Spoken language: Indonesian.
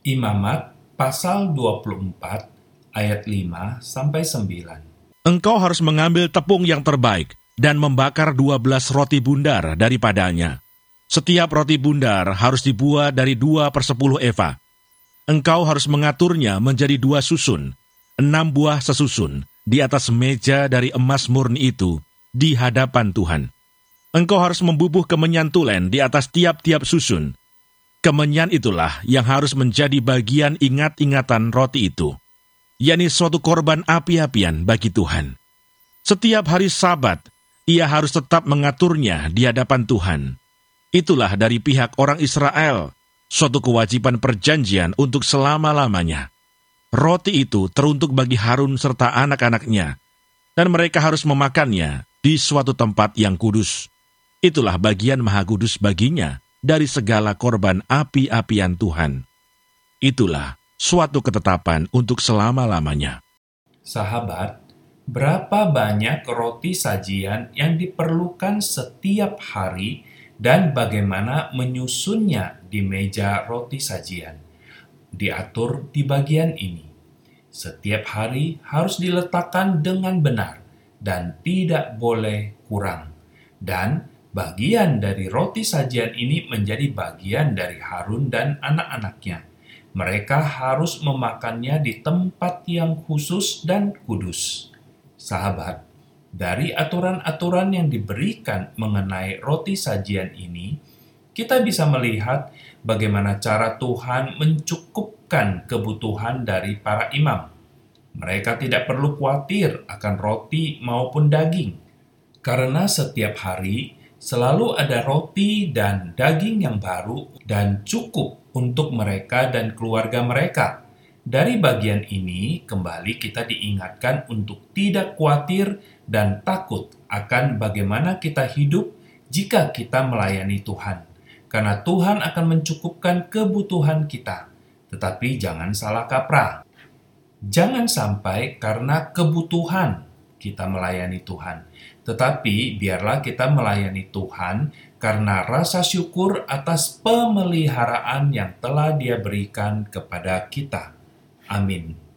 Imamat pasal 24 ayat 5 sampai 9. Engkau harus mengambil tepung yang terbaik dan membakar 12 roti bundar daripadanya. Setiap roti bundar harus dibuat dari 2 per 10 eva. Engkau harus mengaturnya menjadi dua susun, enam buah sesusun, di atas meja dari emas murni itu, di hadapan Tuhan. Engkau harus membubuh kemenyan tulen di atas tiap-tiap susun, Kemenyan itulah yang harus menjadi bagian ingat-ingatan roti itu, yakni suatu korban api-apian bagi Tuhan. Setiap hari Sabat, ia harus tetap mengaturnya di hadapan Tuhan. Itulah dari pihak orang Israel, suatu kewajiban perjanjian untuk selama-lamanya. Roti itu teruntuk bagi Harun serta anak-anaknya, dan mereka harus memakannya di suatu tempat yang kudus. Itulah bagian maha kudus baginya, dari segala korban api-apian Tuhan. Itulah suatu ketetapan untuk selama-lamanya. Sahabat, berapa banyak roti sajian yang diperlukan setiap hari dan bagaimana menyusunnya di meja roti sajian? Diatur di bagian ini. Setiap hari harus diletakkan dengan benar dan tidak boleh kurang. Dan Bagian dari roti sajian ini menjadi bagian dari Harun dan anak-anaknya. Mereka harus memakannya di tempat yang khusus dan kudus. Sahabat, dari aturan-aturan yang diberikan mengenai roti sajian ini, kita bisa melihat bagaimana cara Tuhan mencukupkan kebutuhan dari para imam. Mereka tidak perlu khawatir akan roti maupun daging, karena setiap hari selalu ada roti dan daging yang baru dan cukup untuk mereka dan keluarga mereka. Dari bagian ini, kembali kita diingatkan untuk tidak khawatir dan takut akan bagaimana kita hidup jika kita melayani Tuhan. Karena Tuhan akan mencukupkan kebutuhan kita. Tetapi jangan salah kaprah. Jangan sampai karena kebutuhan kita melayani Tuhan. Tetapi biarlah kita melayani Tuhan karena rasa syukur atas pemeliharaan yang telah Dia berikan kepada kita. Amin.